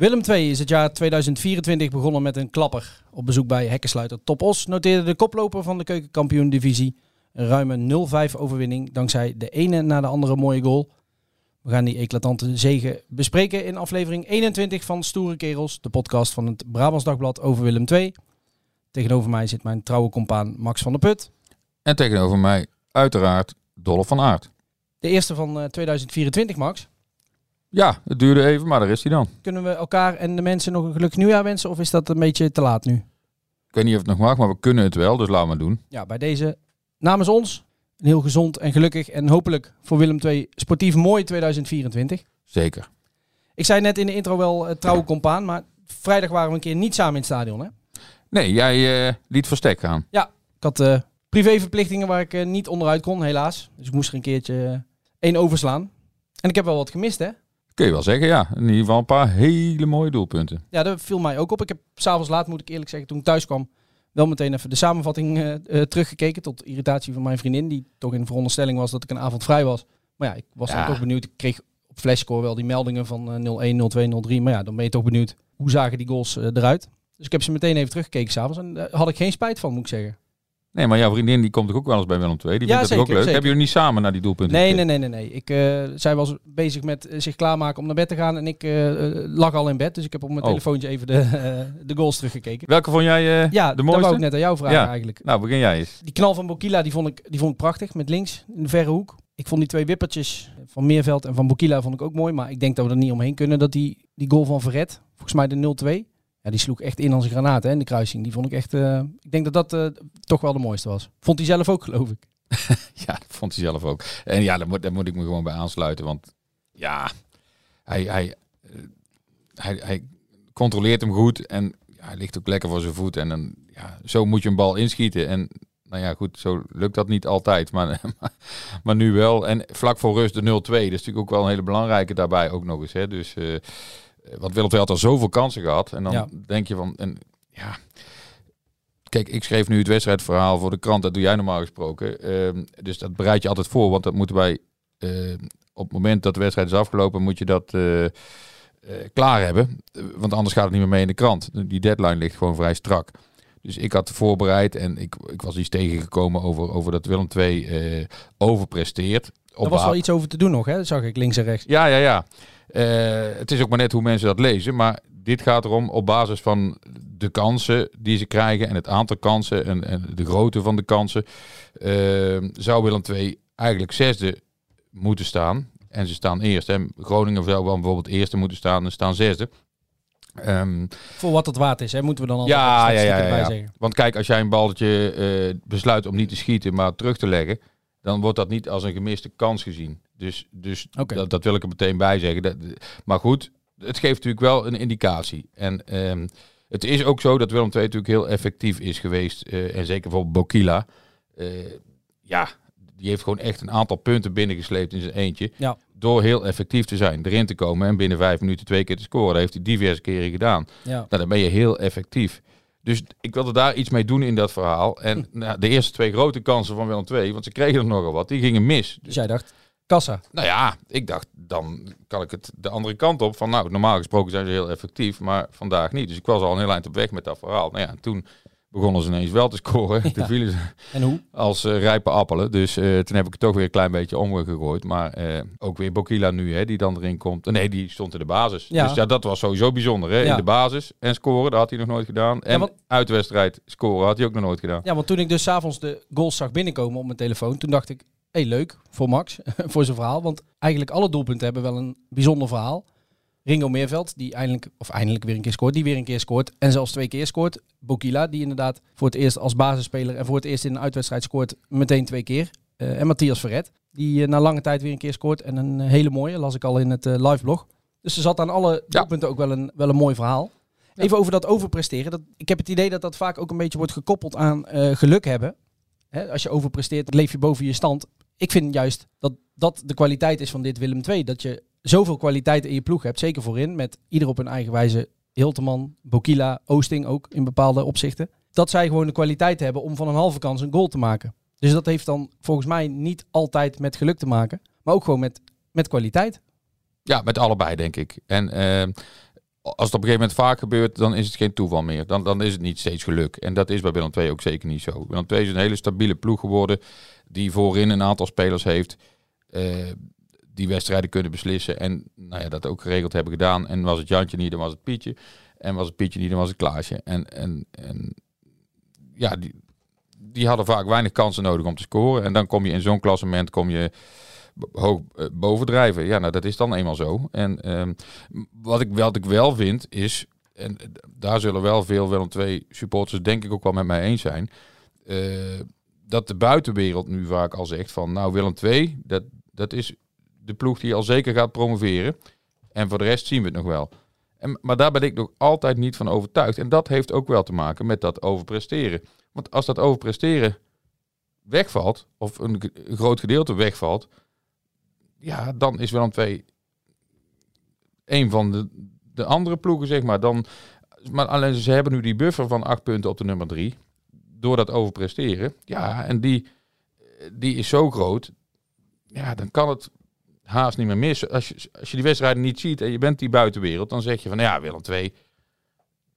Willem II is het jaar 2024 begonnen met een klapper. Op bezoek bij hekkensluiter Top Os noteerde de koploper van de keukenkampioen-divisie een ruime 0-5 overwinning dankzij de ene na de andere mooie goal. We gaan die eclatante zegen bespreken in aflevering 21 van Stoere Kerels, de podcast van het Brabants Dagblad over Willem II. Tegenover mij zit mijn trouwe compaan Max van der Put. En tegenover mij uiteraard Dolph van Aert. De eerste van eh, 2024, Max. Ja, het duurde even, maar daar is hij dan. Kunnen we elkaar en de mensen nog een gelukkig nieuwjaar wensen of is dat een beetje te laat nu? Ik weet niet of het nog mag, maar we kunnen het wel, dus laten we het doen. ja, bij deze namens ons een heel gezond en gelukkig en hopelijk voor Willem II sportief mooi 2024. Zeker. Ik zei net in de intro wel uh, trouwe compaan, maar vrijdag waren we een keer niet samen in het stadion. Hè? Nee, jij eh, liet verstek gaan. Ik had eh, privéverplichtingen waar ik niet onderuit kon, helaas. Dus ik moest er een keertje één overslaan. En ik heb wel wat gemist, hè? Kun je wel zeggen, ja. In ieder geval een paar hele mooie doelpunten. Ja, dat viel mij ook op. Ik heb s'avonds laat, moet ik eerlijk zeggen, toen ik thuis kwam, wel meteen even de samenvatting eh, eh, teruggekeken. Tot irritatie van mijn vriendin, die toch in de veronderstelling was dat ik een avond vrij was. Maar ja, ik was dan Ja. toch benieuwd. Ik kreeg op Flashscore wel die meldingen van eh, 0-1, 0-2, 0-3. Maar ja, dan ben je toch benieuwd hoe zagen die goals eh, eruit. Dus ik heb ze meteen even teruggekeken s'avonds. En daar had ik geen spijt van, moet ik zeggen. Nee, maar jouw vriendin die komt toch ook wel eens bij Willem II? Die Ja, vindt het ook leuk. zeker. Hebben jullie niet samen naar die doelpunten Nee, gekeken? nee, nee, nee. nee. Ik, eh, zij was bezig met eh, zich klaarmaken om naar bed te gaan. En ik eh, lag al in bed. Dus ik heb op mijn Oh. telefoontje even de, de goals teruggekeken. Welke vond jij Ja, de dat mooiste? wou ik net aan jou vragen Ja. eigenlijk. Nou, begin jij eens. Die knal van Bokila, die vond, ik, die vond ik prachtig. Met links in de verre hoek. Ik vond die twee wippertjes van Meerveld en van Bokila vond ik ook mooi. Maar ik denk dat we er niet omheen kunnen dat die, die goal van Verret, volgens mij de 0-2. Ja, die sloeg echt in als een granaat hè, in de kruising. Die vond ik echt... eh, ik denk dat dat eh, toch wel de mooiste was. Vond hij zelf ook, geloof ik. Ja, dat vond hij zelf ook. En ja, daar moet, daar moet ik me gewoon bij aansluiten. Want ja, hij, hij, eh, hij, hij controleert hem goed. En ja, hij ligt ook lekker voor zijn voet. En dan, ja, zo moet je een bal inschieten. En nou ja, goed, zo lukt dat niet altijd. Maar, maar, maar nu wel. En vlak voor rust de 0-2. Dat is natuurlijk ook wel een hele belangrijke daarbij ook nog eens. Hè. Dus, want Willem II had al zoveel kansen gehad. En dan Ja. denk je van... En, ja, Kijk, ik schreef nu het wedstrijdverhaal voor de krant. Dat doe jij normaal gesproken. Ehm, dus dat bereid je altijd voor. Want dat moeten wij... eh, op het moment dat de wedstrijd is afgelopen... moet je dat eh, eh, klaar hebben. Want anders gaat het niet meer mee in de krant. Die deadline ligt gewoon vrij strak. Dus ik had voorbereid en ik, ik was iets tegengekomen over, over dat Willem II overpresteert. Op Er was wel iets over te doen nog, hè? Dat zag ik links en rechts. ja, ja, ja. Eh, het is ook maar net hoe mensen dat lezen. Maar dit gaat erom op basis van de kansen die ze krijgen en het aantal kansen en, en de grootte van de kansen. eh, zou Willem II eigenlijk zesde moeten staan. En ze staan eerst. Hè. Groningen zou wel bijvoorbeeld eerste moeten staan en staan zesde. Ehm, Voor wat het waard is, hè? Moeten we dan altijd ja, ja, ja. Want kijk, als jij een balletje eh, besluit om niet te schieten, maar terug te leggen, dan wordt dat niet als een gemiste kans gezien. Dus, dus dat, dat wil ik er meteen bij zeggen. Dat, maar goed, het geeft natuurlijk wel een indicatie. En ehm, het is ook zo dat Willem II natuurlijk heel effectief is geweest. eh, en zeker voor Bokila. Eh, ja, die heeft gewoon echt een aantal punten binnengesleept in zijn eentje. Ja. Door heel effectief te zijn, erin te komen en binnen vijf minuten twee keer te scoren. Dat heeft hij diverse keren gedaan. Ja. Nou, dan ben je heel effectief. Dus ik wilde daar iets mee doen in dat verhaal. En nou, de eerste twee grote kansen van Willem II, want ze kregen er nogal wat, die gingen mis. Dus jij dacht, kassa. Nou ja, ik dacht, dan kan ik het de andere kant op. Van nou, normaal gesproken zijn ze heel effectief, maar vandaag niet. Dus ik was al een heel eind op weg met dat verhaal. Nou ja, en toen begonnen ze ineens wel te scoren. Toen vielen ze En hoe? als eh, rijpe appelen. Dus eh, toen heb ik het toch weer een klein beetje omgegooid. Maar eh, ook weer Bokila nu, hè, die dan erin komt. Nee, die stond in de basis. Ja. Dus ja, dat was sowieso bijzonder. Hè? Ja. In de basis en scoren, dat had hij nog nooit gedaan. En want- uitwedstrijd scoren had hij ook nog nooit gedaan. Ja, want toen ik dus 's avonds de goals zag binnenkomen op mijn telefoon, toen dacht ik, hey, leuk voor Max, voor zijn verhaal. Want eigenlijk alle doelpunten hebben wel een bijzonder verhaal. Ringo Meerveld, die eindelijk, of eindelijk weer een keer scoort, die weer een keer scoort en zelfs twee keer scoort. Bokila, die inderdaad voor het eerst als basisspeler en voor het eerst in een uitwedstrijd scoort, meteen twee keer. Eh, en Matthias Verret, die eh, na lange tijd weer een keer scoort en een hele mooie, las ik al in het eh, liveblog. Dus er zat aan alle doelpunten ook wel een, wel een mooi verhaal. Even over dat overpresteren. Dat, ik heb het idee dat dat vaak ook een beetje wordt gekoppeld aan eh, geluk hebben. Hè, als je overpresteert, leef je boven je stand. Ik vind juist dat dat de kwaliteit is van dit Willem II. Dat je zoveel kwaliteit in je ploeg hebt, zeker voorin, met ieder op hun eigen wijze. Hilteman, Bokila, Oosting ook in bepaalde opzichten. Dat zij gewoon de kwaliteit hebben om van een halve kans een goal te maken. Dus dat heeft dan volgens mij niet altijd met geluk te maken, maar ook gewoon met, met kwaliteit. Ja, met allebei denk ik. En eh, als het op een gegeven moment vaak gebeurt, dan is het geen toeval meer. Dan, dan is het niet steeds geluk. En dat is bij Willem II ook zeker niet zo. Willem II is een hele stabiele ploeg geworden, die voorin een aantal spelers heeft. eh, die wedstrijden kunnen beslissen. En nou ja, dat ook geregeld hebben gedaan. En was het Jantje niet, dan was het Pietje. En was het Pietje niet, dan was het Klaasje. En, en, en ja, die, die hadden vaak weinig kansen nodig om te scoren. En dan kom je in zo'n klassement kom je hoog eh, bovendrijven. Ja, nou dat is dan eenmaal zo. En ehm, wat, ik, wat ik wel vind is, en eh, daar zullen wel veel Willem II supporters denk ik ook wel met mij eens zijn, dat de buitenwereld nu vaak al zegt van, nou Willem II, dat, dat is de ploeg die al zeker gaat promoveren. En voor de rest zien we het nog wel. En, maar daar ben ik nog altijd niet van overtuigd. En dat heeft ook wel te maken met dat overpresteren. Want als dat overpresteren wegvalt, of een, groot gedeelte wegvalt, ja, dan is Willem II een van de, de andere ploegen, zeg maar. Dan, maar alleen ze hebben nu die buffer van acht punten op de nummer drie. Door dat overpresteren. Ja, en die, die is zo groot. Ja, dan kan het haast niet meer mis. Als je, als je die wedstrijden niet ziet en je bent die buitenwereld, dan zeg je van ja, Willem II,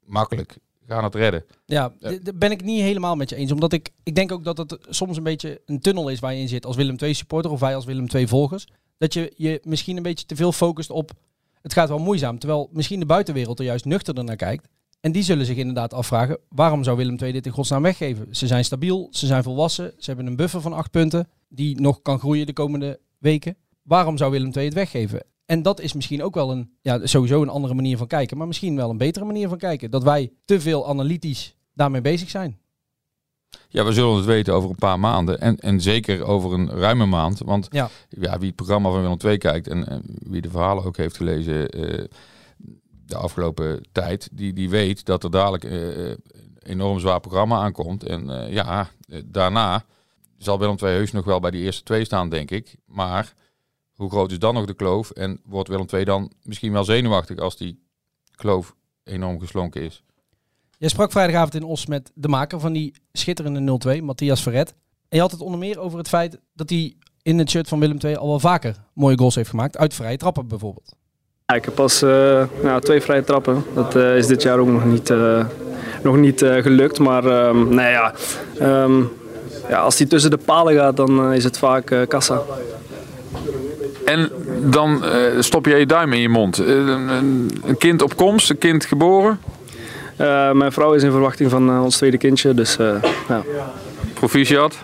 makkelijk, gaan het redden. Ja, d- daar ben ik niet helemaal met je eens. Omdat ik, ik denk ook dat het soms een beetje een tunnel is waar je in zit als Willem II supporter of wij als Willem II volgers. Dat je je misschien een beetje te veel focust op het gaat wel moeizaam. Terwijl misschien de buitenwereld er juist nuchterder naar kijkt. En die zullen zich inderdaad afvragen, waarom zou Willem II dit in godsnaam weggeven? Ze zijn stabiel, ze zijn volwassen, ze hebben een buffer van acht punten die nog kan groeien de komende weken. Waarom zou Willem II het weggeven? En dat is misschien ook wel een, ja, sowieso een andere manier van kijken, maar misschien wel een betere manier van kijken. Dat wij te veel analytisch daarmee bezig zijn. Ja, we zullen het weten over een paar maanden. En, en zeker over een ruime maand. Want Ja. ja. wie het programma van Willem II kijkt en, en wie de verhalen ook heeft gelezen eh, de afgelopen tijd, die, die weet dat er dadelijk eh, een enorm zwaar programma aankomt. En eh, ja, eh, daarna zal Willem II heus nog wel bij die eerste twee staan, denk ik. Maar hoe groot is dan nog de kloof? En wordt Willem II dan misschien wel zenuwachtig als die kloof enorm geslonken is? Jij sprak vrijdagavond in Os met de maker van die schitterende 0-2, Matthias Verret. En je had het onder meer over het feit dat hij in het shirt van Willem II al wel vaker mooie goals heeft gemaakt. Uit vrije trappen bijvoorbeeld. Ja, ik heb pas eh, nou, twee vrije trappen. Dat eh, is dit jaar ook nog niet, eh, nog niet gelukt. Maar ehm, ja, ehm, ja, als die tussen de palen gaat, dan is het vaak kassa. En dan stop je je duim in je mond. Een, kind op komst, een kind geboren. Mijn vrouw is in verwachting van ons tweede kindje. Dus ja. Proficiat.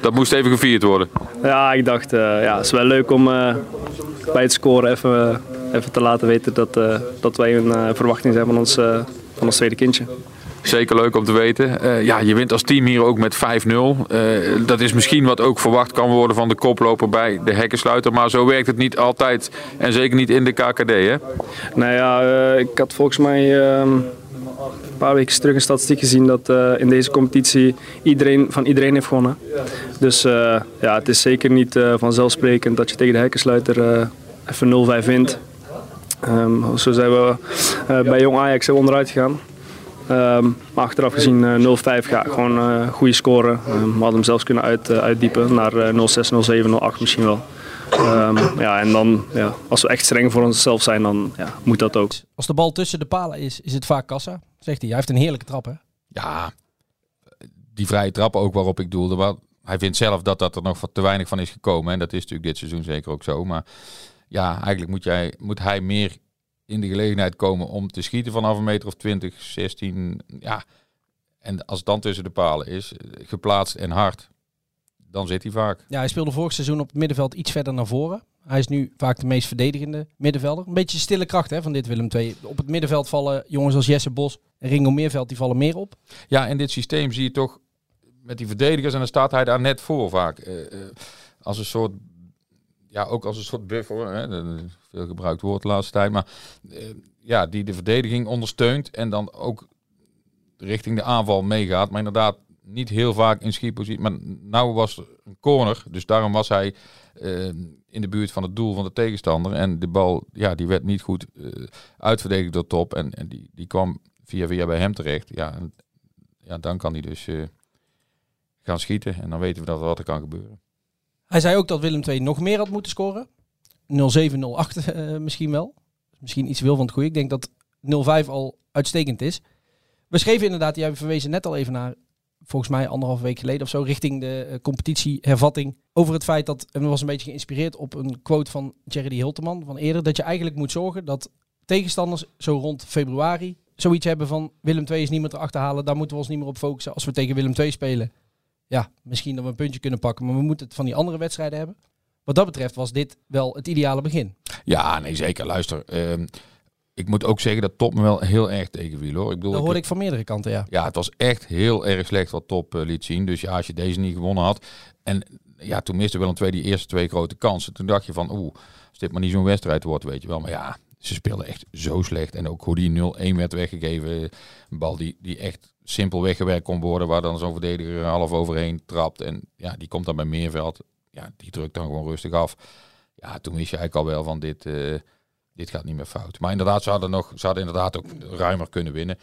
Dat moest even gevierd worden. ja, ik dacht, ja, het is wel leuk om bij het scoren even, even te laten weten dat, eh, dat wij een eh, verwachting zijn van ons, eh, van ons tweede kindje. Zeker leuk om te weten. Ja, je wint als team hier ook met 5-0. Eh, dat is misschien wat ook verwacht kan worden van de koploper bij de hekkensluiter. Maar zo werkt het niet altijd. En zeker niet in de KKD, hè? Nou ja, ik had volgens mij ehm, een paar weken terug een statistiek gezien dat in deze competitie iedereen van iedereen heeft gewonnen. Dus ja, het is zeker niet vanzelfsprekend dat je tegen de hekkensluiter even 0-5 wint. Ehm, zo zijn we eh, bij Jong Ajax onderuit gegaan. Ehm, maar achteraf gezien eh, 0-5 ja, gewoon eh goede score. Ehm, we hadden hem zelfs kunnen uit, uitdiepen naar eh, 0-6, 0-7, 0-8 misschien wel. Ehm, ja, en dan, ja, als we echt streng voor onszelf zijn, dan ja, moet dat ook. Als de bal tussen de palen is, is het vaak kassa, zegt hij. Hij heeft een heerlijke trap, hè? Ja, die vrije trappen ook waarop ik doelde. Maar hij vindt zelf dat dat er nog te weinig van is gekomen. En dat is natuurlijk dit seizoen zeker ook zo. Maar ja, eigenlijk moet, jij, moet hij meer in de gelegenheid komen om te schieten vanaf een meter of 20, 16. Ja, en als het dan tussen de palen is, eh, geplaatst en hard, dan zit hij vaak. Ja, hij speelde vorig seizoen op het middenveld iets verder naar voren. Hij is nu vaak de meest verdedigende middenvelder. Een beetje stille kracht hè, van dit Willem II. Op het middenveld vallen jongens als Jesse Bos en Ringo Meerveld, die vallen meer op. Ja, in dit systeem zie je toch met die verdedigers en dan staat hij daar net voor vaak. eh, eh, als een soort ja, ook als een soort buffer, hè, veel gebruikt woord de laatste tijd, maar eh, ja, die de verdediging ondersteunt en dan ook richting de aanval meegaat. Maar inderdaad, niet heel vaak in schietpositie. Maar nou was er een corner, dus daarom was hij eh, in de buurt van het doel van de tegenstander. En de bal, ja, die werd niet goed uh, uitverdedigd door Top. En, en die, die kwam via via bij hem terecht. Ja, en, ja dan kan hij dus gaan schieten. En dan weten we dat wat er kan gebeuren. Hij zei ook dat Willem II nog meer had moeten scoren. 0-7, 0-8 uh, misschien wel. Misschien iets wil van het goede. Ik denk dat 0-5 al uitstekend is. We schreven inderdaad, jij verwezen net al even naar, volgens mij anderhalf week geleden of zo, richting de uh, competitiehervatting. Over het feit dat, en we was een beetje geïnspireerd op een quote van Jerry Hilteman van eerder, dat je eigenlijk moet zorgen dat tegenstanders zo rond februari zoiets hebben van Willem II is niet meer te achterhalen, daar moeten we ons niet meer op focussen als we tegen Willem II spelen. Ja, misschien dat we een puntje kunnen pakken, maar we moeten het van die andere wedstrijden hebben. Wat dat betreft was dit wel het ideale begin. Ja, nee, zeker. Luister, uh, ik moet ook zeggen dat Top me wel heel erg tegenviel hoor. Ik bedoel, dat hoorde ik van meerdere kanten, ja. Ja, het was echt heel erg slecht wat Top uh, liet zien. Dus ja, als je deze niet gewonnen had. En ja, toen miste wel een twee die eerste twee grote kansen. Toen dacht je van, oeh, als dit maar niet zo'n wedstrijd wordt, weet je wel. Maar ja, ze speelden echt zo slecht. En ook hoe die 0-1 werd weggegeven. Een bal die, die echt simpel weggewerkt kon worden. Waar dan zo'n verdediger half overheen trapt. En ja, die komt dan bij Meerveld. Ja, die drukt dan gewoon rustig af. Ja, toen wist je eigenlijk al wel van dit... Uh, dit gaat niet meer fout. Maar inderdaad, ze hadden, nog, ze hadden inderdaad ook ruimer kunnen winnen.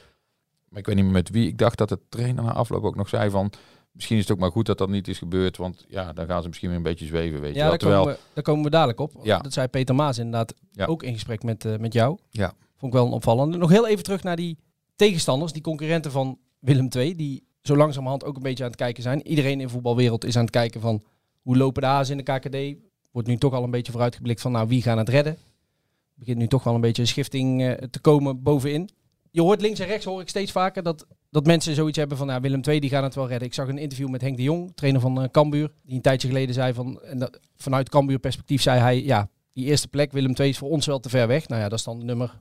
Maar ik weet niet meer met wie. Ik dacht dat de trainer na afloop ook nog zei van... Misschien is het ook maar goed dat dat niet is gebeurd. Want ja, dan gaan ze misschien weer een beetje zweven. Weet ja, je daar, Terwijl... komen we, daar komen we dadelijk op. Ja. Dat zei Peter Maas inderdaad Ja. ook in gesprek met, uh, met jou. Ja. Vond ik wel een opvallende. Nog heel even terug naar die tegenstanders, die concurrenten van Willem II. Die zo langzamerhand ook een beetje aan het kijken zijn. Iedereen in de voetbalwereld is aan het kijken van... Hoe lopen de hazen in de KKD? Wordt nu toch al een beetje vooruitgeblikt van... Nou, wie gaan het redden? begint nu toch wel een beetje een schifting uh, te komen bovenin. Je hoort links en rechts, hoor ik steeds vaker, dat, dat mensen zoiets hebben van nou, Willem II die gaan het wel redden. Ik zag een interview met Henk de Jong, trainer van uh, Cambuur, die een tijdje geleden zei van, en dat, vanuit Cambuur perspectief zei hij, ja, die eerste plek, Willem II is voor ons wel te ver weg. Nou ja, dat is dan nummer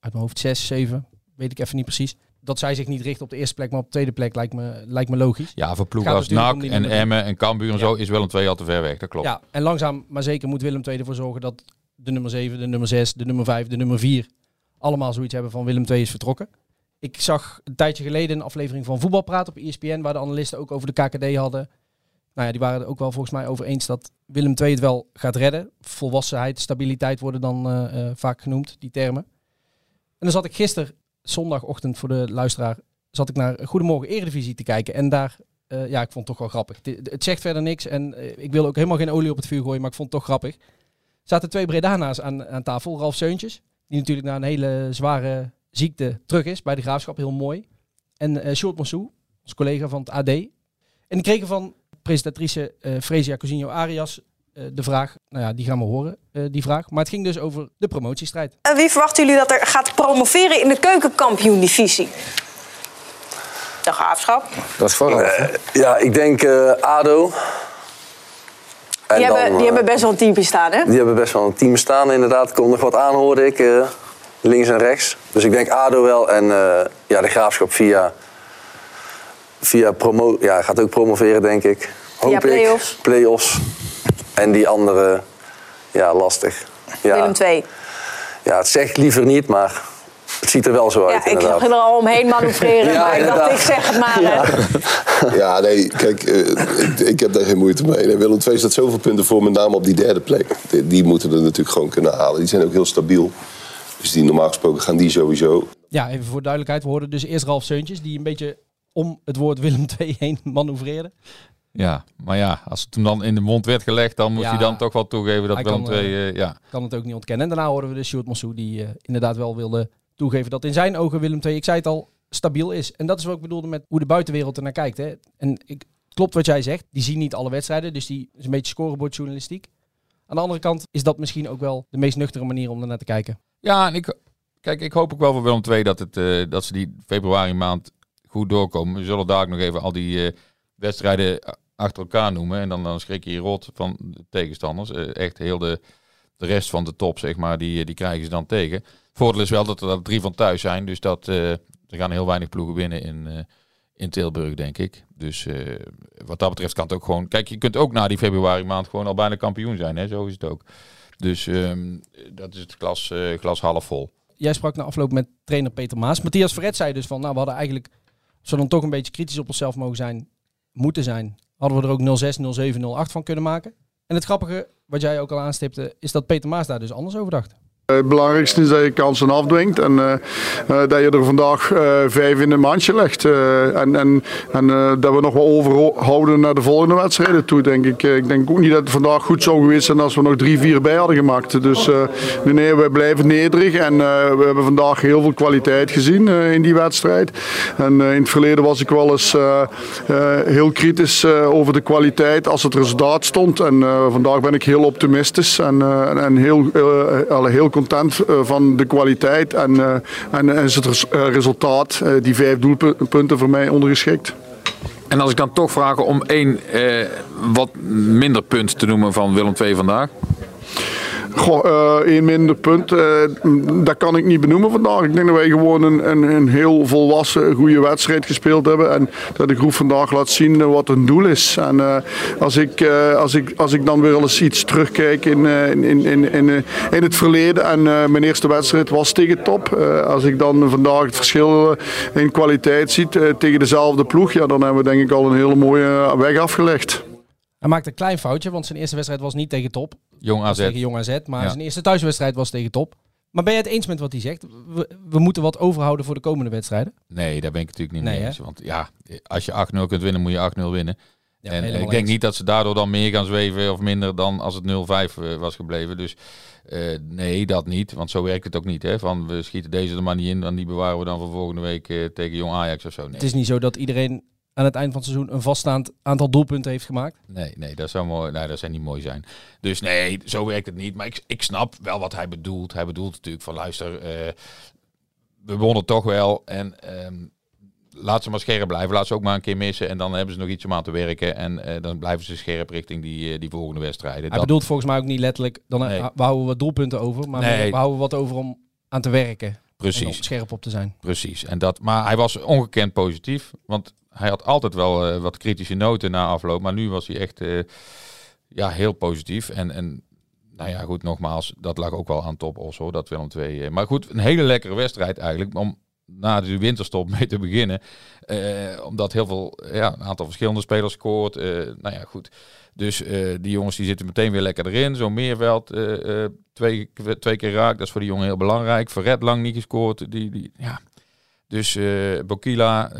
uit mijn hoofd 6, 7, weet ik even niet precies. Dat zij zich niet richten op de eerste plek, maar op de tweede plek lijkt me, lijkt me logisch. Ja, voor ploegen als NAC en Emmen en Cambuur en ja. zo is Willem II al te ver weg, dat klopt. Ja, en langzaam maar zeker moet Willem II ervoor zorgen dat de nummer 7, de nummer 6, de nummer 5, de nummer 4 allemaal zoiets hebben van Willem II is vertrokken. Ik zag een tijdje geleden een aflevering van Voetbalpraat op ESPN waar de analisten ook over de KKD hadden. Nou ja, die waren er ook wel volgens mij over eens dat Willem II het wel gaat redden. Volwassenheid, stabiliteit worden dan uh, uh, vaak genoemd, die termen. En dan zat ik gisteren, zondagochtend voor de luisteraar, zat ik naar Goedemorgen Eredivisie te kijken. En daar, uh, ja, ik vond het toch wel grappig. Het, zegt verder niks en ik wil ook helemaal geen olie op het vuur gooien, maar ik vond het toch grappig zaten twee Bredana's aan, aan tafel. Ralf Seuntjes, die natuurlijk na een hele zware ziekte terug is bij de Graafschap. Heel mooi. En uh, Sjoerd Massou, ons collega van het AD. En die kregen van presentatrice uh, Fresia Arias de vraag, nou ja, die gaan we horen, die vraag. Maar het ging dus over de promotiestrijd. En wie verwachten jullie dat er gaat promoveren in de keukenkampioen-divisie? De Graafschap. Dat is vooral. ja, ik denk ADO. En die, hebben, dan, die hebben best wel een team staan, hè? Die hebben best wel een team staan, inderdaad. Komt nog wat aan, hoorde ik. Uh, links en rechts. Dus ik denk ADO wel. En uh, ja, de Graafschap via... Via promo... Ja, gaat ook promoveren, denk ik. Hoop via play-offs. Ik. Play-offs. En die andere... Ja, lastig. Ja. Willem 2. Ja, het zegt liever niet, maar... Het ziet er wel zo uit, ja, inderdaad. ik zag er al omheen manoeuvreren, ja, maar ik dacht, ik zeg het maar. Ja, ja nee, kijk, uh, ik, ik, heb daar geen moeite mee. Willem II staat zoveel punten voor, met name op die derde plek. Die, die, moeten er natuurlijk gewoon kunnen halen. Die zijn ook heel stabiel. Dus die, normaal gesproken gaan die sowieso. Ja, even voor duidelijkheid. We hoorden dus eerst Ralf Seuntjes, die een beetje om het woord Willem II heen manoeuvreerde. Ja, maar ja, als het hem dan in de mond werd gelegd, dan moest ja, hij dan toch wel toegeven dat Willem II... Uh, ja. kan het ook niet ontkennen. En daarna hoorden we de Sjoerd Massou, die uh, inderdaad wel wilde toegeven dat in zijn ogen Willem II, ik zei het al, stabiel is. En dat is wat ik bedoelde met hoe de buitenwereld er naar kijkt. Hè. En ik, klopt wat jij zegt, die zien niet alle wedstrijden, dus die is een beetje scorebordjournalistiek. Aan de andere kant is dat misschien ook wel de meest nuchtere manier om er naar te kijken. Ja, en ik, kijk, ik hoop ook wel voor Willem II dat, het, uh, dat ze die februari maand goed doorkomen. We zullen daar ook nog even al die uh, wedstrijden achter elkaar noemen. En dan, dan schrik je je rot van de tegenstanders. Uh, echt heel de, de rest van de top, zeg maar, die, die krijgen ze dan tegen. Voordeel is wel dat er drie van thuis zijn. Dus dat uh, er gaan heel weinig ploegen winnen in, uh, in Tilburg, denk ik. Dus eh, wat dat betreft kan het ook gewoon... Kijk, je kunt ook na die februari maand gewoon al bijna kampioen zijn. Hè? Zo is het ook. Dus ehm, dat is het glas, eh, glas half vol. Jij sprak na afloop met trainer Peter Maas. Matthias Verret zei dus van, nou, we hadden eigenlijk, we dan toch een beetje kritisch op onszelf mogen zijn, moeten zijn, hadden we er ook 06, 07, 08 van kunnen maken. En het grappige, wat jij ook al aanstipte, is dat Peter Maas daar dus anders over dacht. Het belangrijkste is dat je kansen afdwingt en uh, uh, dat je er vandaag vijf in een mandje legt. en en, en dat we nog wel overhouden naar de volgende wedstrijden toe, denk ik. ik denk ook niet dat het vandaag goed zou geweest zijn als we nog drie, vier bij hadden gemaakt. Dus nee, nee, we blijven nederig en we hebben vandaag heel veel kwaliteit gezien in die wedstrijd. En in het verleden was ik wel eens heel kritisch over de kwaliteit als het resultaat stond. En vandaag ben ik heel optimistisch en, en heel, heel content eh, van de kwaliteit en, uh, en is het resultaat, uh, die vijf doelpunten voor mij ondergeschikt. En als ik dan toch vraag om één wat minder punt te noemen van Willem II vandaag? Goh, één minder punt, uh, dat kan ik niet benoemen vandaag. Ik denk dat wij gewoon een, een, een, heel volwassen, goede wedstrijd gespeeld hebben. En dat de groep vandaag laat zien wat hun doel is. En als, ik, als, ik, als ik dan weer eens iets terugkijk in, in, in, in, in het verleden. En mijn eerste wedstrijd was tegen top. als ik dan vandaag het verschil in kwaliteit zie tegen dezelfde ploeg. Ja, dan hebben we denk ik al een hele mooie weg afgelegd. Hij maakte een klein foutje, want zijn eerste wedstrijd was niet tegen top. Jong AZ. Tegen Jong AZ, maar ja. zijn eerste thuiswedstrijd was tegen top. Maar ben je het eens met wat hij zegt? We, we, moeten wat overhouden voor de komende wedstrijden? Nee, daar ben ik natuurlijk niet nee, mee eens. Want ja, als je 8-0 kunt winnen, moet je 8-0 winnen. Ja, en ik denk eens. niet dat ze daardoor dan meer gaan zweven of minder dan als het 0-5 uh, was gebleven. Dus uh, nee, dat niet. Want zo werkt het ook niet. Hè? Van we schieten deze er maar niet in, dan die bewaren we dan voor volgende week uh, tegen Jong Ajax of zo. Nee. Het is niet zo dat iedereen aan het eind van het seizoen een vaststaand aantal doelpunten heeft gemaakt? Nee, nee, dat zou, mooi, nee, dat zou niet mooi zijn. Dus nee, zo werkt het niet. Maar ik, ik snap wel wat hij bedoelt. Hij bedoelt natuurlijk van luister, uh, we wonnen toch wel. En um, laat ze maar scherp blijven. Laat ze ook maar een keer missen. En dan hebben ze nog iets om aan te werken. En uh, dan blijven ze scherp richting die, uh, die volgende wedstrijden. Hij dat... bedoelt volgens mij ook niet letterlijk, dan nee. we houden wat doelpunten over. Maar nee. we houden wat over om aan te werken. Precies. Scherp op te zijn. Precies. En dat, maar hij was ongekend positief. Want hij had altijd wel uh, wat kritische noten na afloop. Maar nu was hij echt uh, ja, heel positief. En, en nou ja, goed, nogmaals, dat lag ook wel aan top Os hoor, dat Willem twee. Uh, maar goed, een hele lekkere wedstrijd eigenlijk. Om na de winterstop mee te beginnen. omdat heel veel, ja, een aantal verschillende spelers scoort. nou ja, goed. Dus die jongens die zitten meteen weer lekker erin. Zo'n Meerveld, twee, twee keer raak. Dat is voor die jongen heel belangrijk. Verred lang niet gescoord. Die, die, ja. Dus Bokila,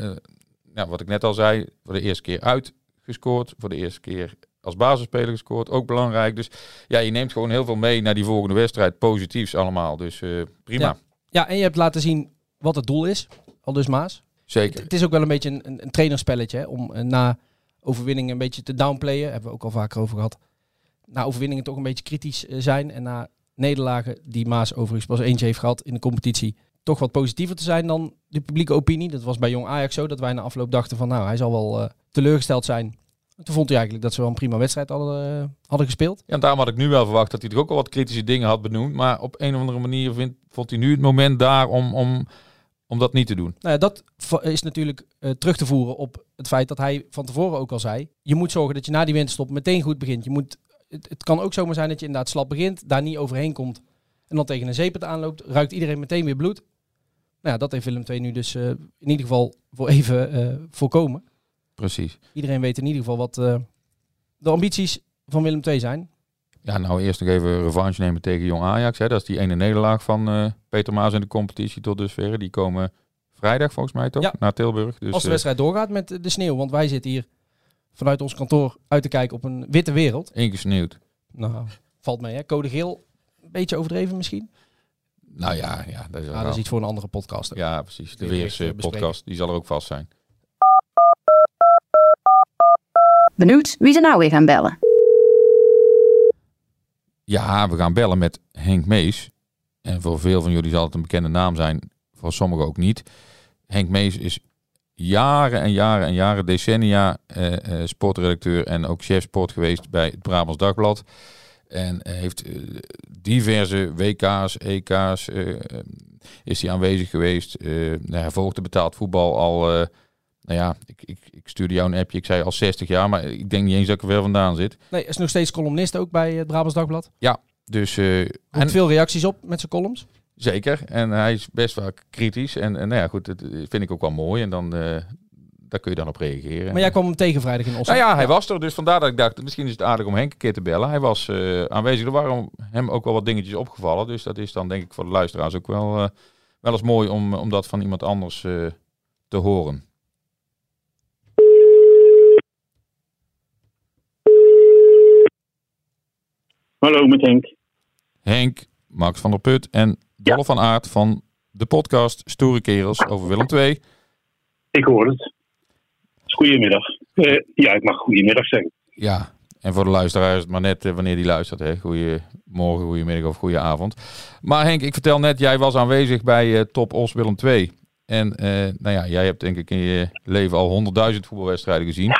ja, wat ik net al zei, voor de eerste keer uitgescoord. Voor de eerste keer als basisspeler gescoord. Ook belangrijk. Dus ja, je neemt gewoon heel veel mee naar die volgende wedstrijd. Positiefs allemaal. Dus uh, prima. Ja. ja, en je hebt laten zien wat het doel is. Al dus Maas. Zeker. Het, het is ook wel een beetje een, een, een trainerspelletje. Hè, om uh, na overwinningen een beetje te downplayen. Hebben we ook al vaker over gehad. Na overwinningen toch een beetje kritisch uh, zijn. En na nederlagen die Maas overigens pas eentje heeft gehad in de competitie toch wat positiever te zijn dan de publieke opinie. Dat was bij Jong Ajax zo, dat wij na afloop dachten van nou, hij zal wel uh, teleurgesteld zijn. Toen vond hij eigenlijk dat ze wel een prima wedstrijd hadden, uh, hadden gespeeld. Ja, en daarom had ik nu wel verwacht dat hij er ook al wat kritische dingen had benoemd. Maar op een of andere manier vindt, vond hij nu het moment daar om, om, om dat niet te doen. Nou ja, dat is natuurlijk uh, terug te voeren op het feit dat hij van tevoren ook al zei. Je moet zorgen dat je na die winterstop meteen goed begint. Je moet, het, het kan ook zomaar zijn dat je inderdaad slap begint, daar niet overheen komt. En dan tegen een zeepert aanloopt, ruikt iedereen meteen weer bloed. Nou ja, dat heeft Willem II nu dus uh, in ieder geval voor even uh, voorkomen. Precies. Iedereen weet in ieder geval wat uh, de ambities van Willem II zijn. Ja, nou eerst nog even revanche nemen tegen Jong Ajax. Hè. Dat is die ene nederlaag van Peter Maas in de competitie tot dusver. Die komen vrijdag volgens mij toch? Ja. Naar Tilburg. Dus, Als de wedstrijd doorgaat met de sneeuw. Want wij zitten hier vanuit ons kantoor uit te kijken op een witte wereld. Ingesneeuwd. Nou, valt mee hè. Code geel, een beetje overdreven misschien. Nou ja, ja dat is, ah, dat is iets voor een andere podcast. Ja, precies. De Weerse podcast, die zal er ook vast zijn. Benieuwd wie ze nou weer gaan bellen? Ja, we gaan bellen met Henk Mees. En voor veel van jullie zal het een bekende naam zijn, voor sommigen ook niet. Henk Mees is jaren en jaren en jaren, decennia eh, eh, sportredacteur en ook chef sport geweest bij het Brabants Dagblad. En heeft uh, diverse WK's, EK's, uh, is hij aanwezig geweest. Uh, hij volgde betaald voetbal al nou ja, ik, ik, ik stuurde jou een appje. Ik zei al 60 jaar, maar ik denk niet eens dat ik er ver vandaan zit. Nee, is nog steeds columnist ook bij het Brabants Dagblad. Ja, dus... eh, En veel reacties op met zijn columns. Zeker. En hij is best wel kritisch. En, en nou ja, goed, dat vind ik ook wel mooi. En dan, eh, daar kun je dan op reageren. Maar jij kwam hem tegen vrijdag in Oslo. Nou ja, hij was er. Dus vandaar dat ik dacht, misschien is het aardig om Henk een keer te bellen. Hij was eh, aanwezig. Er waren hem ook wel wat dingetjes opgevallen. Dus dat is dan denk ik voor de luisteraars ook wel, eh, wel eens mooi om, om dat van iemand anders eh, te horen. Hallo, met Henk. Henk, Max van der Put en Dolle van Aert van de podcast Stoere Kerels over Willem II. Ik hoor het. Goedemiddag. Uh, ja, ik mag goedemiddag zeggen. Ja, en voor de luisteraar is het maar net uh, wanneer die luistert. Hè? Goedemorgen, goedemiddag of goede avond. Maar Henk, ik vertel net, jij was aanwezig bij uh, Top Os Willem II. En nou ja, jij hebt denk ik in je leven al honderdduizend voetbalwedstrijden gezien.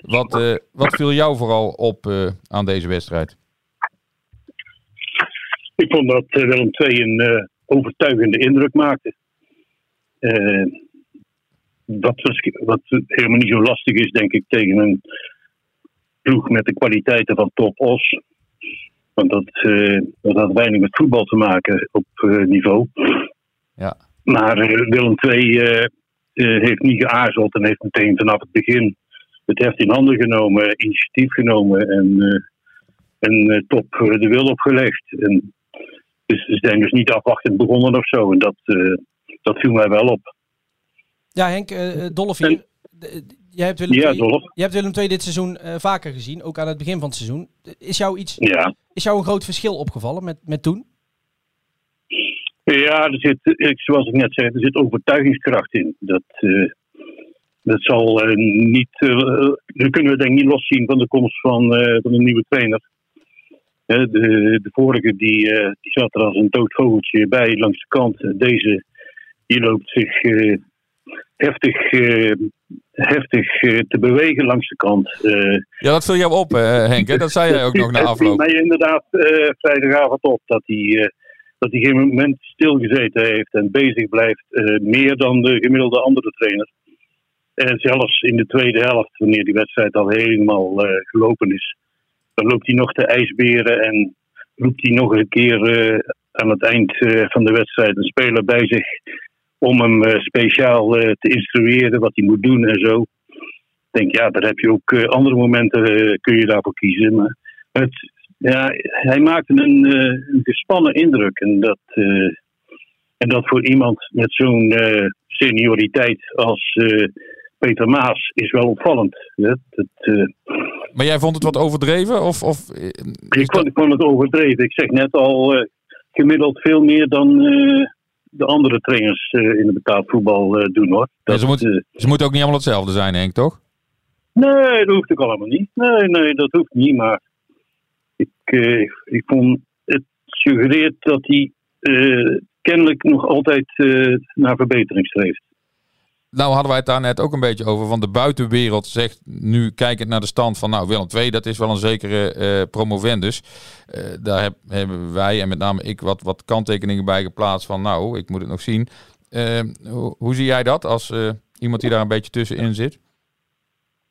Wat, wat viel jou vooral op aan deze wedstrijd? Ik vond dat Willem II een overtuigende indruk maakte. Wat, wat helemaal niet zo lastig is, denk ik, tegen een ploeg met de kwaliteiten van Top Os. Want dat, uh, dat had weinig met voetbal te maken op uh, niveau. Ja. Maar uh, Willem II heeft niet geaarzeld en heeft meteen vanaf het begin het heft in handen genomen, initiatief genomen en, en top de wil opgelegd. En, dus ze zijn dus niet afwachtend begonnen of zo. En dat, dat viel mij wel op. Ja, Henk, uh. Jij hebt Willem, ja, II, je hebt Willem II dit seizoen uh, vaker gezien, ook aan het begin van het seizoen. Is jou, iets, ja. is jou een groot verschil opgevallen met, met toen? Ja, er zit, zoals ik net zei, er zit overtuigingskracht in. Dat, uh, dat zal uh, niet. dat kunnen we denk ik niet loszien van de komst van, van een nieuwe trainer. de, de vorige die, die zat er als een dood vogeltje bij langs de kant. Deze die loopt zich heftig, uh, heftig uh, te bewegen langs de kant. Uh, ja, dat viel jou op, Henk. Hè? Dat zei jij ook nog na afloop. Het mij inderdaad vrijdagavond op dat hij, dat hij geen moment stilgezeten heeft en bezig blijft. meer dan de gemiddelde andere trainer. En zelfs in de tweede helft, wanneer die wedstrijd al helemaal gelopen is, dan loopt hij nog te ijsberen en roept hij nog een keer aan het eind van de wedstrijd een speler bij zich om hem uh, speciaal uh, te instrueren wat hij moet doen en zo. Ik denk, ja, daar heb je ook uh, andere momenten, kun je daarvoor kiezen. Maar het, ja, hij maakte een, een gespannen indruk. En dat, en dat voor iemand met zo'n senioriteit als Peter Maas is wel opvallend. Ja, dat, maar jij vond het wat overdreven? Of, of, ik, vond, ik vond het overdreven. Ik zeg net al, gemiddeld veel meer dan de andere trainers uh, in het betaald voetbal uh, doen hoor. Dat, ze, moet, uh, ze moeten ook niet allemaal hetzelfde zijn, Henk, toch? Nee, dat hoeft ook allemaal niet. Nee, nee, dat hoeft niet. Maar ik, ik vond het suggereert dat hij kennelijk nog altijd naar verbetering streeft. Nou hadden wij het daar net ook een beetje over. Want de buitenwereld zegt nu, kijkend naar de stand van nou, Willem II, dat is wel een zekere uh, promovendus. Uh, daar heb, hebben wij en met name ik wat, wat kanttekeningen bij geplaatst van nou, ik moet het nog zien. Uh, hoe, zie jij dat als iemand die daar een beetje tussenin zit?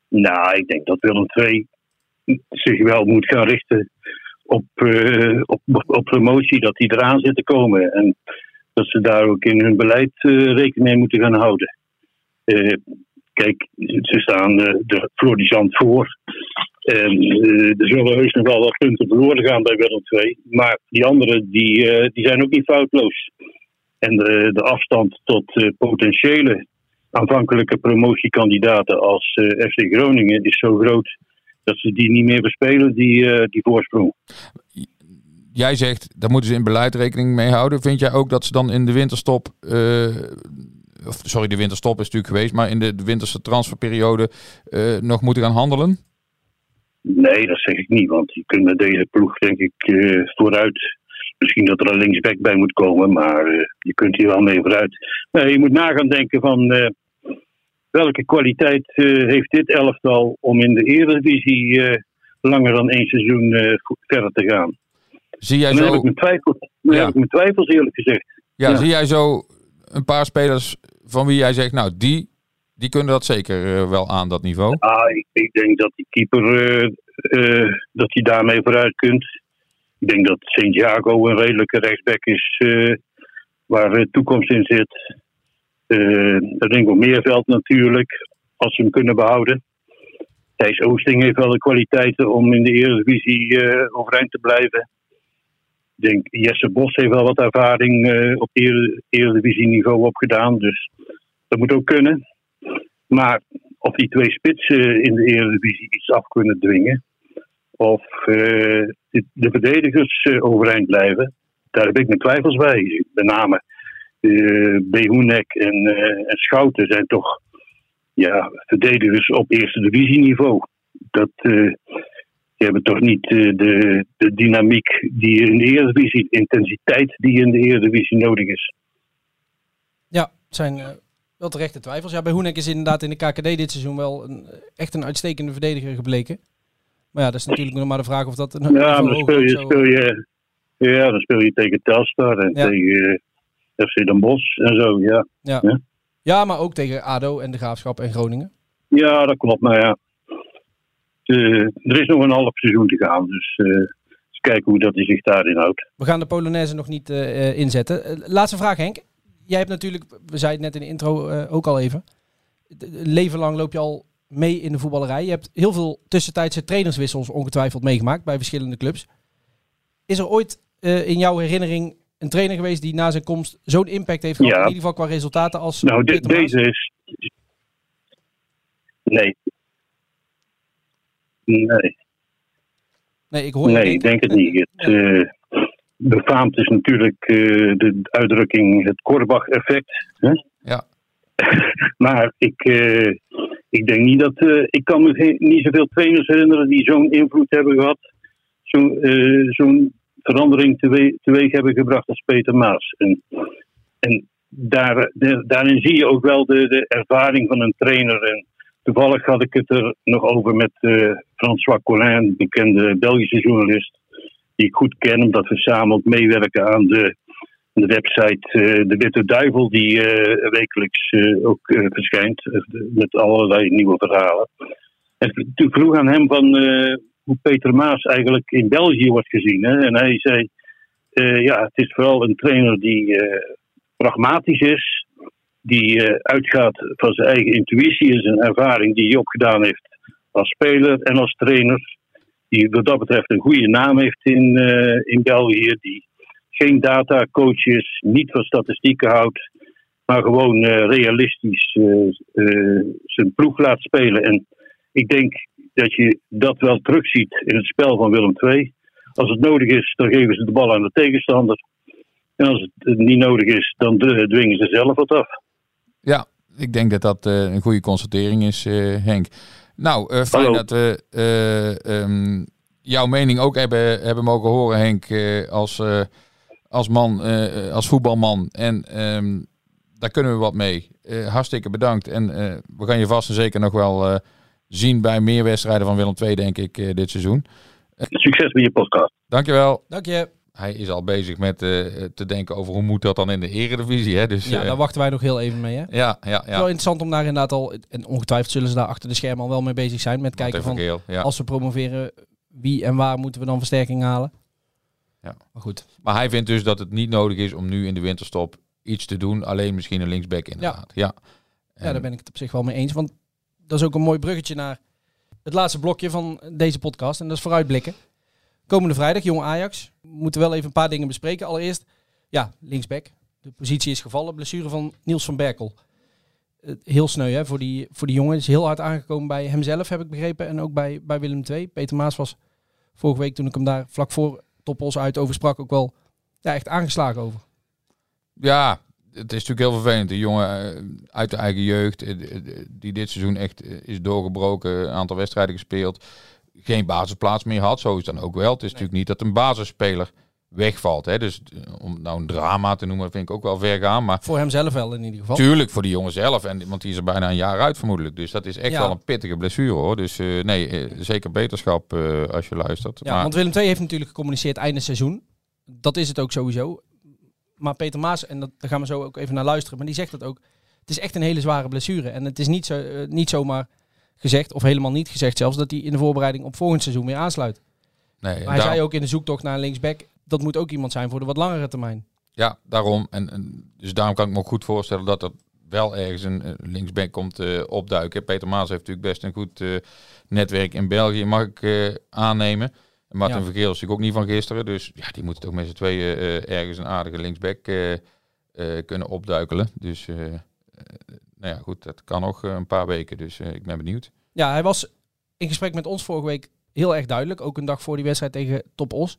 Nou, ik denk dat Willem II zich wel moet gaan richten op, op, op promotie, dat die eraan zit te komen. En dat ze daar ook in hun beleid rekening mee moeten gaan houden. Uh, kijk, ze staan uh, er florissant voor. En uh, er zullen heus nog wel wat punten verloren gaan bij Willem II. Maar die anderen die, die zijn ook niet foutloos. En de, de afstand tot potentiële aanvankelijke promotiekandidaten als FC Groningen is zo groot dat ze die niet meer bespelen, die, die voorsprong. Jij zegt, daar moeten ze in beleid rekening mee houden. Vind jij ook dat ze dan in de winterstop of sorry, de winterstop is natuurlijk geweest, maar in de, de winterse transferperiode uh, nog moeten gaan handelen? Nee, dat zeg ik niet, want je kunt met deze ploeg denk ik uh, vooruit. Misschien dat er een linksback bij moet komen, maar uh, je kunt hier wel mee vooruit. je moet nagaan denken van welke kwaliteit heeft dit elftal om in de Eredivisie langer dan één seizoen verder te gaan. Zie jij dan zo... heb ik mijn twijfels, ja. heb ik mijn twijfels eerlijk gezegd. Ja, ja, zie jij zo een paar spelers van wie jij zegt, nou, die, Die kunnen dat zeker eh, wel aan, dat niveau. Ah, ik, ik denk dat die keeper eh, eh, dat hij daarmee vooruit kunt. Ik denk dat Santiago een redelijke rechtsback is waar toekomst in zit. Ik denk ook Meerveld natuurlijk, als ze hem kunnen behouden. Thijs Oosting heeft wel de kwaliteiten om in de Eredivisie overeind te blijven. Denk Jesse Bos heeft wel wat ervaring eh, op Ere- Eredivisie-niveau opgedaan. Dus dat moet ook kunnen. Maar of die twee spitsen in de Eredivisie iets af kunnen dwingen. Of eh, de, de verdedigers eh, overeind blijven. Daar heb ik mijn twijfels bij. Met name uh, Behoenek en, eh, en Schouten zijn toch ja, verdedigers op eerste divisieniveau. Dat, eh, die hebben toch niet eh, de, de dynamiek die in de Eredivisie, de intensiteit die in de Eredivisie nodig is. Ja, het zijn eh, wel terechte twijfels. Ja, bij Hoenek is inderdaad in de KKD dit seizoen wel een, echt een uitstekende verdediger gebleken. Maar ja, dat is natuurlijk nog maar de vraag of dat... Een Ja, maar dan speel je, zo- speel je, ja, dan speel je tegen Telstar en Ja. tegen eh, FC Den Bosch en zo, ja. Ja. Ja. ja, maar ook tegen ADO en de Graafschap en Groningen. Ja, dat klopt. Maar ja, Eh, er is nog een half seizoen te gaan. Dus eh, eens kijken hoe dat hij zich daarin houdt. We gaan de Polonaise nog niet eh, eh, inzetten. Eh, laatste vraag, Henk. Jij hebt natuurlijk, we zeiden het net in de intro eh, ook al even. leven lang loop je al mee in de voetballerij. Je hebt heel veel tussentijdse trainerswissels ongetwijfeld meegemaakt bij verschillende clubs. Is er ooit eh, in jouw herinnering een trainer geweest die na zijn komst zo'n impact heeft gehad, Ja. in ieder geval qua resultaten als Nou, de- deze is. Nee. Nee, Nee, ik hoor nee denken. ik denk het niet. Het, eh, befaamd is natuurlijk eh, de uitdrukking het Korbach-effect. Ja. maar ik, eh, ik denk niet dat. ik kan me niet zoveel trainers herinneren die zo'n invloed hebben gehad. Zo'n zo'n verandering teweeg, teweeg hebben gebracht als Peter Maas. En, en daar, de- daarin zie je ook wel de, de ervaring van een trainer. En toevallig had ik het er nog over met eh, François Collin, bekende Belgische journalist. Die ik goed ken, omdat we samen ook meewerken aan de, de website eh, De Witte Duivel, die eh, wekelijks ook verschijnt. met allerlei nieuwe verhalen. En toen vroeg aan hem van hoe Peter Maas eigenlijk in België wordt gezien. Hè? En hij zei: Ja, het is vooral een trainer die pragmatisch is, die eh, uitgaat van zijn eigen intuïtie en zijn ervaring die hij opgedaan heeft als speler en als trainer. Die wat dat betreft een goede naam heeft in, eh, in België. Die geen datacoach is, niet van statistieken houdt, maar gewoon eh, realistisch zijn ploeg laat spelen. En ik denk dat je dat wel terugziet in het spel van Willem II. Als het nodig is, dan geven ze de bal aan de tegenstander. En als het niet nodig is, dan dwingen ze zelf wat af. Ja, ik denk dat dat eh, een goede constatering is, eh, Henk. Nou, eh, fijn Hallo. dat we eh, ehm, jouw mening ook hebben, hebben mogen horen, Henk, eh, als, eh, als man, eh, als voetbalman. En ehm, daar kunnen we wat mee. Eh, hartstikke bedankt. En eh, we gaan je vast en zeker nog wel eh, zien bij meer wedstrijden van Willem II, denk ik, eh, dit seizoen. Succes met je podcast. Dankjewel. Dank je. Hij is al bezig met eh, te denken over hoe moet dat dan in de eredivisie. Hè? Dus, Ja, eh, daar wachten wij nog heel even mee. Hè? ja, ja, Het is wel ja. interessant om daar inderdaad al, en ongetwijfeld zullen ze daar achter de schermen al wel mee bezig zijn, met kijken van, ja. als we promoveren, wie en waar moeten we dan versterking halen. Ja. Maar goed. Maar hij vindt dus dat het niet nodig is om nu in de winterstop iets te doen. Alleen misschien een linksback inderdaad. Ja. Ja, daar ben ik het op zich wel mee eens. Want dat is ook een mooi bruggetje naar het laatste blokje van deze podcast. En dat is vooruitblikken. Komende vrijdag, Jong Ajax. We moeten wel even een paar dingen bespreken. Allereerst, ja, linksback. De positie is gevallen. Blessure van Niels van Berkel. Eh, Heel sneu hè, voor, die, voor die jongen. Is heel hard aangekomen bij hemzelf, heb ik begrepen. En ook bij, bij Willem II. Peter Maas was vorige week, toen ik hem daar vlak voor Toppels uit over sprak, ook wel ja, echt aangeslagen over. Ja, het is natuurlijk heel vervelend. De jongen eh, uit de eigen jeugd, eh, die dit seizoen echt is doorgebroken, een aantal wedstrijden gespeeld, geen basisplaats meer had. Zo is dan ook wel. Het is natuurlijk niet dat een basisspeler wegvalt. Hè? Dus eh, om nou een drama te noemen, vind ik ook wel ver gaan. Maar Voor hemzelf wel in ieder geval. Tuurlijk, voor die jongen zelf. En, want die is er bijna een jaar uit vermoedelijk. Dus dat is echt Ja. wel een pittige blessure hoor. Dus eh, nee, eh, zeker beterschap als je luistert. Ja, maar, want Willem II heeft natuurlijk gecommuniceerd einde seizoen. Dat is het ook sowieso. Maar Peter Maas, en dat, daar gaan we zo ook even naar luisteren, maar die zegt dat ook. Het is echt een hele zware blessure. En het is niet, zo, niet zomaar gezegd, of helemaal niet gezegd zelfs, dat hij in de voorbereiding op volgend seizoen weer aansluit. Nee, Maar hij daarom- zei ook in de zoektocht naar een linksback, dat moet ook iemand zijn voor de wat langere termijn. Ja, daarom. En, en dus daarom kan ik me ook goed voorstellen dat er wel ergens een linksback komt eh, opduiken. Peter Maas heeft natuurlijk best een goed eh, netwerk in België, mag ik eh, aannemen. En Martin Ja. Vergeel is natuurlijk ook niet van gisteren. Dus ja, die moeten toch met z'n tweeën ergens een aardige linksback kunnen opduikelen. Dus nou ja, goed, dat kan nog eh, een paar weken. Dus eh, ik ben benieuwd. Ja, hij was in gesprek met ons vorige week heel erg duidelijk. Ook een dag voor die wedstrijd tegen Top Os.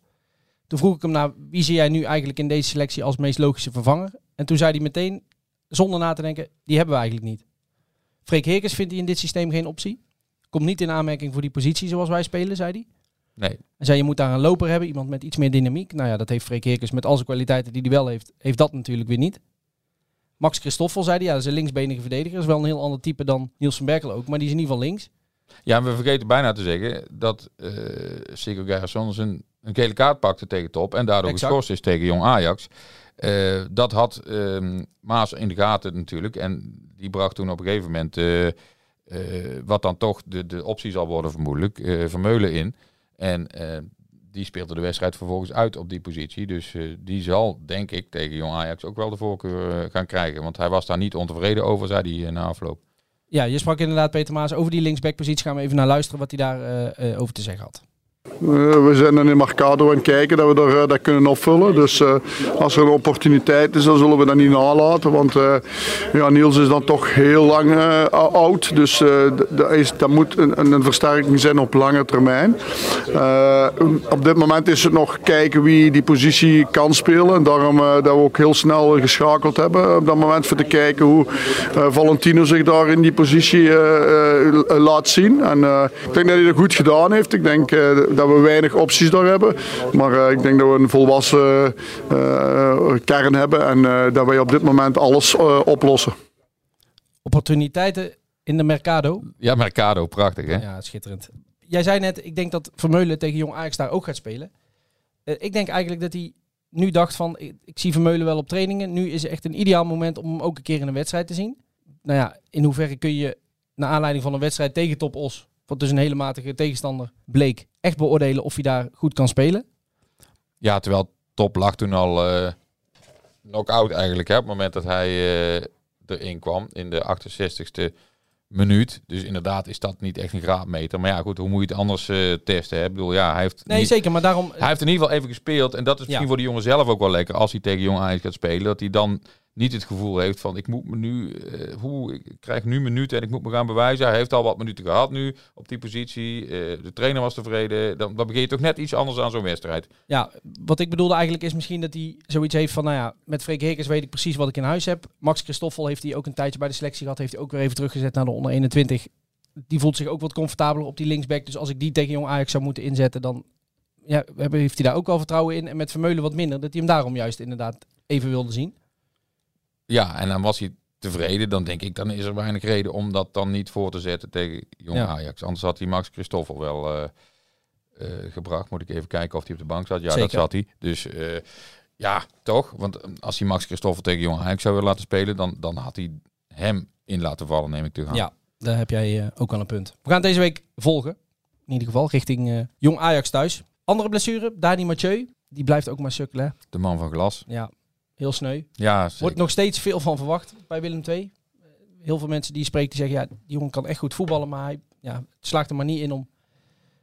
Toen vroeg ik hem naar wie zie jij nu eigenlijk in deze selectie als meest logische vervanger? En toen zei hij meteen, zonder na te denken, die hebben we eigenlijk niet. Freek Heerkens vindt hij in dit systeem geen optie. Komt niet in aanmerking voor die positie zoals wij spelen, zei hij. Nee, Hij zei, je moet daar een loper hebben, iemand met iets meer dynamiek. Nou ja, dat heeft Freek Heerkens met al zijn kwaliteiten die hij wel heeft, heeft dat natuurlijk weer niet. Max Christoffel zei hij, ja, dat is een linksbenige verdediger. Dat is wel een heel ander type dan Niels van Berkel ook, maar die is in ieder geval links. Ja, en we vergeten bijna te zeggen dat eh Sigurd Gerson een, een gele kaart pakte tegen Top en daardoor Exact. geschorst is tegen Jong Ajax. Eh, dat had ehm, Maas in de gaten natuurlijk en die bracht toen op een gegeven moment eh, eh, wat dan toch de, de optie zal worden vermoedelijk, Vermeulen in. En die speelde de wedstrijd vervolgens uit op die positie. Dus eh, die zal, denk ik, tegen Jong Ajax ook wel de voorkeur eh, gaan krijgen. Want hij was daar niet ontevreden over, zei hij eh, na afloop. Ja, je sprak inderdaad Peter Maas over die linksbackpositie. Gaan we even naar luisteren wat hij daar eh, over te zeggen had. Eh, we zijn dan in Mercado aan het kijken dat we daar, eh, dat kunnen opvullen. Dus eh, als er een opportuniteit is, dan zullen we dat niet nalaten. Want ja, Niels is dan toch heel lang oud. Dus dat, moet een, een versterking zijn op lange termijn. Eh, op dit moment is het nog kijken wie die positie kan spelen. En daarom dat we ook heel snel geschakeld hebben op dat moment voor te kijken hoe Valentino zich daar in die positie laat zien. En ik denk dat hij dat goed gedaan heeft. Ik denk dat we weinig opties daar hebben. Maar eh, ik denk dat we een volwassen eh, kern hebben en eh, dat wij op dit moment alles eh, oplossen. Opportuniteiten in de Mercado. Ja, Mercado, prachtig hè? Ja, schitterend. Jij zei net, ik denk dat Vermeulen tegen Jong Ajax daar ook gaat spelen. Eh, ik denk eigenlijk dat hij nu dacht van, ik, ik zie Vermeulen wel op trainingen. Nu is het echt een ideaal moment om hem ook een keer in een wedstrijd te zien. Nou ja, in hoeverre kun je, naar aanleiding van een wedstrijd tegen Top Os, wat dus een hele matige tegenstander bleek, echt beoordelen of hij daar goed kan spelen? Ja, terwijl Top lag toen al eh knock-out eigenlijk. Hè, op het moment dat hij eh, erin kwam in de 68ste minuut. Dus inderdaad is dat niet echt een graadmeter. Maar ja, goed, hoe moet je het anders eh, testen? Hè? Ik bedoel, ja, hij heeft, Nee, niet- zeker, maar daarom... hij heeft in ieder geval even gespeeld. En dat is misschien Ja. voor de jongen zelf ook wel lekker. Als hij tegen Jong Ajax gaat spelen. Dat hij dan niet het gevoel heeft van ik moet me nu, eh, hoe, ik krijg nu minuten en ik moet me gaan bewijzen. Hij heeft al wat minuten gehad nu op die positie. Eh, de trainer was tevreden. Dan, begin je toch net iets anders aan zo'n wedstrijd. Ja, wat ik bedoelde eigenlijk is misschien dat hij zoiets heeft van, nou ja, met Freek Heekers weet ik precies wat ik in huis heb. Max Christoffel heeft hij ook een tijdje bij de selectie gehad, heeft hij ook weer even teruggezet naar de onder 21. Die voelt zich ook wat comfortabeler op die linksback. Dus als ik die tegen Jong Ajax zou moeten inzetten, dan ja, heeft hij daar ook wel vertrouwen in. En met Vermeulen wat minder, dat hij hem daarom juist inderdaad even wilde zien. Ja, en dan was hij tevreden. Dan denk ik, dan is er weinig reden om dat dan niet voor te zetten tegen Jong Ja. Ajax. Anders had hij Max Christoffel wel eh, eh, gebracht. Moet ik even kijken of hij op de bank zat. Ja, dat zat hij. Dus eh, ja, toch. Want eh, als hij Max Christoffel tegen Jong Ajax zou willen laten spelen, dan, dan had hij hem in laten vallen, neem ik te gaan. Ja, daar heb jij ook wel een punt. We gaan deze week volgen. In ieder geval richting Jong Ajax thuis. Andere blessure, Dani Mathieu. Die blijft ook maar sukkelen. De man van glas. Ja, heel sneu. Ja, zeker. Wordt nog steeds veel van verwacht bij Willem II. Heel veel mensen die je spreekt, die zeggen, ja, die jongen kan echt goed voetballen, maar hij ja, het slaagt er maar niet in om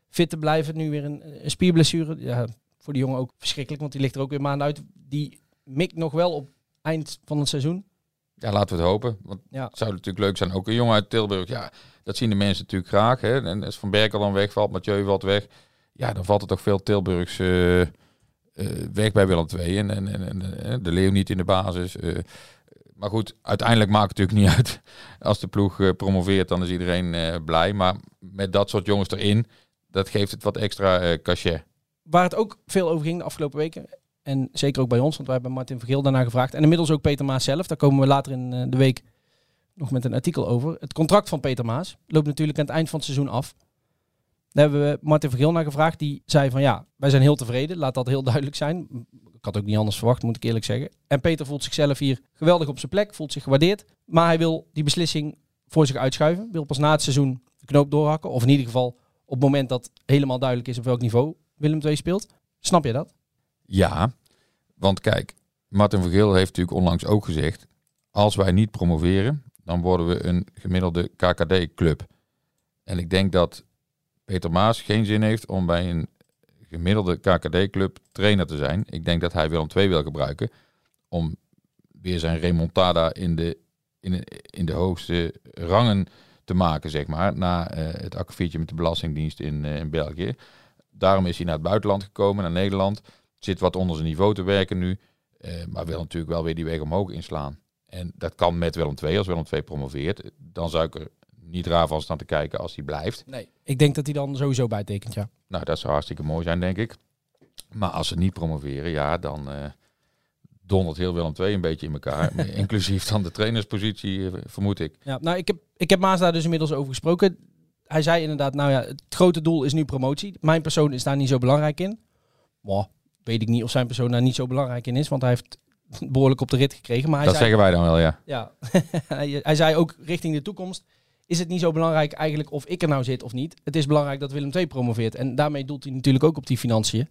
fit te blijven. Nu weer een, een spierblessure. Ja, voor die jongen ook verschrikkelijk, want die ligt er ook weer maanden uit. Die mikt nog wel op eind van het seizoen. Ja, laten we het hopen. Want Ja. het zou natuurlijk leuk zijn. Ook een jongen uit Tilburg. Ja, dat zien de mensen natuurlijk graag. Hè. En als Van Berkel dan wegvalt, Mathieu valt weg. Ja, dan valt er toch veel Tilburgs eh, eh, weg bij Willem II. En, en, en, eh, de Leeuw niet in de basis. eh. maar goed, uiteindelijk maakt het natuurlijk niet uit. Als de ploeg promoveert, dan is iedereen blij. Maar met dat soort jongens erin, dat geeft het wat extra cachet. Waar het ook veel over ging de afgelopen weken. En zeker ook bij ons, want wij hebben Martin Vergeel daarna gevraagd. En inmiddels ook Peter Maas zelf. Daar komen we later in de week nog met een artikel over. Het contract van Peter Maas loopt natuurlijk aan het eind van het seizoen af. Daar hebben we Martin Vergeel naar gevraagd. Die zei van ja, wij zijn heel tevreden. Laat dat heel duidelijk zijn. Ik had ook niet anders verwacht, moet ik eerlijk zeggen. En Peter voelt zichzelf hier geweldig op zijn plek, voelt zich gewaardeerd. Maar hij wil die beslissing voor zich uitschuiven. Wil pas na het seizoen de knoop doorhakken. Of in ieder geval op het moment dat helemaal duidelijk is op welk niveau Willem II speelt. Snap je dat? Ja, want kijk, Martin Vergeel heeft natuurlijk onlangs ook gezegd... als wij niet promoveren, dan worden we een gemiddelde KKD-club. En ik denk dat Peter Maas geen zin heeft om bij een gemiddelde KKD-club trainer te zijn. Ik denk dat hij Willem II wil gebruiken om weer zijn remontada in de, in in de hoogste rangen te maken, zeg maar, na uh, het akkefietje met de Belastingdienst in, uh, in België. Daarom is hij naar het buitenland gekomen, naar Nederland. Zit wat onder zijn niveau te werken nu, uh, maar wil natuurlijk wel weer die weg omhoog inslaan. En dat kan met Willem II, als Willem II promoveert. Dan zou ik er niet raar van staan te kijken als hij blijft. Nee, ik denk dat hij dan sowieso bijtekent, ja. Nou, dat zou hartstikke mooi zijn, denk ik. Maar als ze niet promoveren, ja, dan uh, dondert heel Willem II een beetje in elkaar. inclusief dan de trainerspositie, uh, vermoed ik. Ja, nou, ik heb, ik heb Maas daar dus inmiddels over gesproken. Hij zei inderdaad, nou ja, het grote doel is nu promotie. Mijn persoon is daar niet zo belangrijk in. Maar weet ik niet of zijn persoon daar niet zo belangrijk in is, want hij heeft behoorlijk op de rit gekregen. Maar hij dat zei, zeggen wij dan wel, ja. Ja, hij zei ook richting de toekomst is het niet zo belangrijk eigenlijk of ik er nou zit of niet. Het is belangrijk dat Willem II promoveert. En daarmee doelt hij natuurlijk ook op die financiën.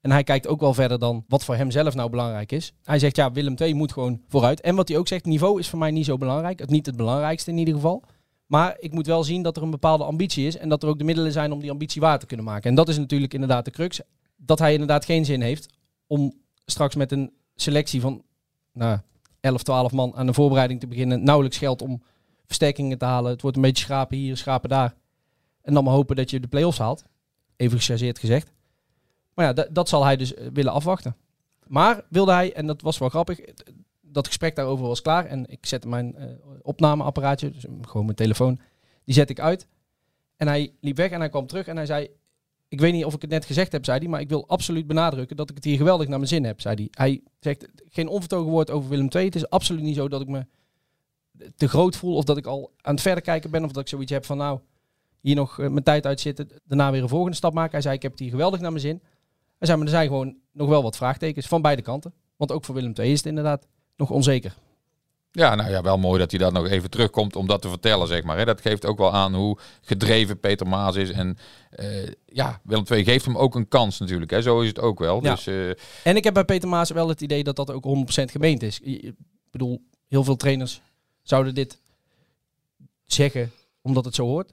En hij kijkt ook wel verder dan wat voor hem zelf nou belangrijk is. Hij zegt ja, Willem II moet gewoon vooruit. En wat hij ook zegt, niveau is voor mij niet zo belangrijk. Het niet het belangrijkste in ieder geval. Maar ik moet wel zien dat er een bepaalde ambitie is. En dat er ook de middelen zijn om die ambitie waar te kunnen maken. En dat is natuurlijk inderdaad de crux. Dat hij inderdaad geen zin heeft om straks met een selectie van nou, 11, 12 man aan de voorbereiding te beginnen. Nauwelijks geld om versterkingen te halen. Het wordt een beetje schrapen hier, schrapen daar. En dan maar hopen dat je de play-offs haalt. Even gechargeerd gezegd. Maar ja, dat zal hij dus willen afwachten. Maar wilde hij, en dat was wel grappig, dat gesprek daarover was klaar. En ik zette mijn uh, opnameapparaatje, dus gewoon mijn telefoon, die zet ik uit. En hij liep weg en hij kwam terug en hij zei... Ik weet niet of ik het net gezegd heb, zei hij, maar ik wil absoluut benadrukken dat ik het hier geweldig naar mijn zin heb, zei hij. Hij zegt geen onvertogen woord over Willem II. Het is absoluut niet zo dat ik me te groot voel of dat ik al aan het verder kijken ben of dat ik zoiets heb van nou, hier nog uh, mijn tijd uitzitten, daarna weer een volgende stap maken. Hij zei, ik heb het hier geweldig naar mijn zin. Hij zei, maar er zijn gewoon nog wel wat vraagtekens van beide kanten. Want ook voor Willem II is het inderdaad nog onzeker. Ja, nou ja, wel mooi dat hij dat nog even terugkomt om dat te vertellen, zeg maar. Dat geeft ook wel aan hoe gedreven Peter Maas is. En uh, ja, Willem II geeft hem ook een kans natuurlijk. Hè. Zo is het ook wel. Ja. Dus, uh... En ik heb bij Peter Maas wel het idee dat dat ook 100% gemeend is. Ik bedoel, heel veel trainers zouden dit zeggen omdat het zo hoort.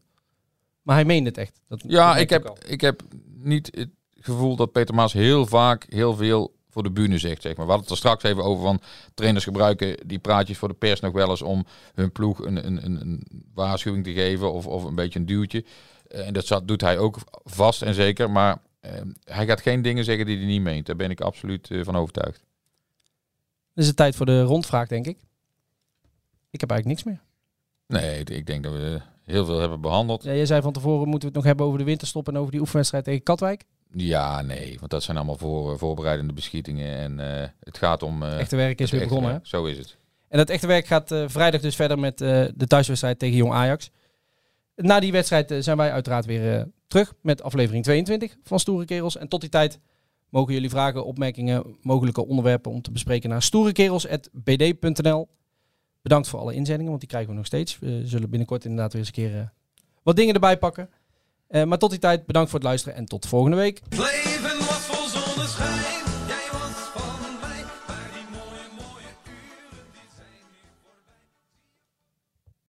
Maar hij meende het echt. Dat ja, ik heb, ik heb niet het gevoel dat Peter Maas heel vaak heel veel voor de bühne zegt. Zeg maar. We hadden het er straks even over van trainers gebruiken die praatjes voor de pers nog wel eens om hun ploeg een, een, een, een waarschuwing te geven of, of een beetje een duwtje. Uh, en dat doet hij ook vast en zeker. Maar uh, hij gaat geen dingen zeggen die hij niet meent. Daar ben ik absoluut uh, van overtuigd. Dan is het tijd voor de rondvraag, denk ik. Ik heb eigenlijk niks meer. Nee, ik denk dat we heel veel hebben behandeld. Ja, je zei van tevoren moeten we het nog hebben over de winterstop en over die oefenwedstrijd tegen Katwijk. Ja, nee, want dat zijn allemaal voor, voorbereidende beschietingen. En uh, het gaat om... Uh, echte werk is weer begonnen, hè? Zo is het. En dat echte werk gaat uh, vrijdag dus verder met de thuiswedstrijd tegen Jong Ajax. Na die wedstrijd zijn wij uiteraard weer terug met aflevering 22 van Stoere Kerels. En tot die tijd mogen jullie vragen, opmerkingen, mogelijke onderwerpen om te bespreken naar stoerekerels.bd.nl. Bedankt voor alle inzendingen, want die krijgen we nog steeds. We zullen binnenkort inderdaad weer eens een keer uh, wat dingen erbij pakken. Uh, maar tot die tijd, bedankt voor het luisteren en tot volgende week.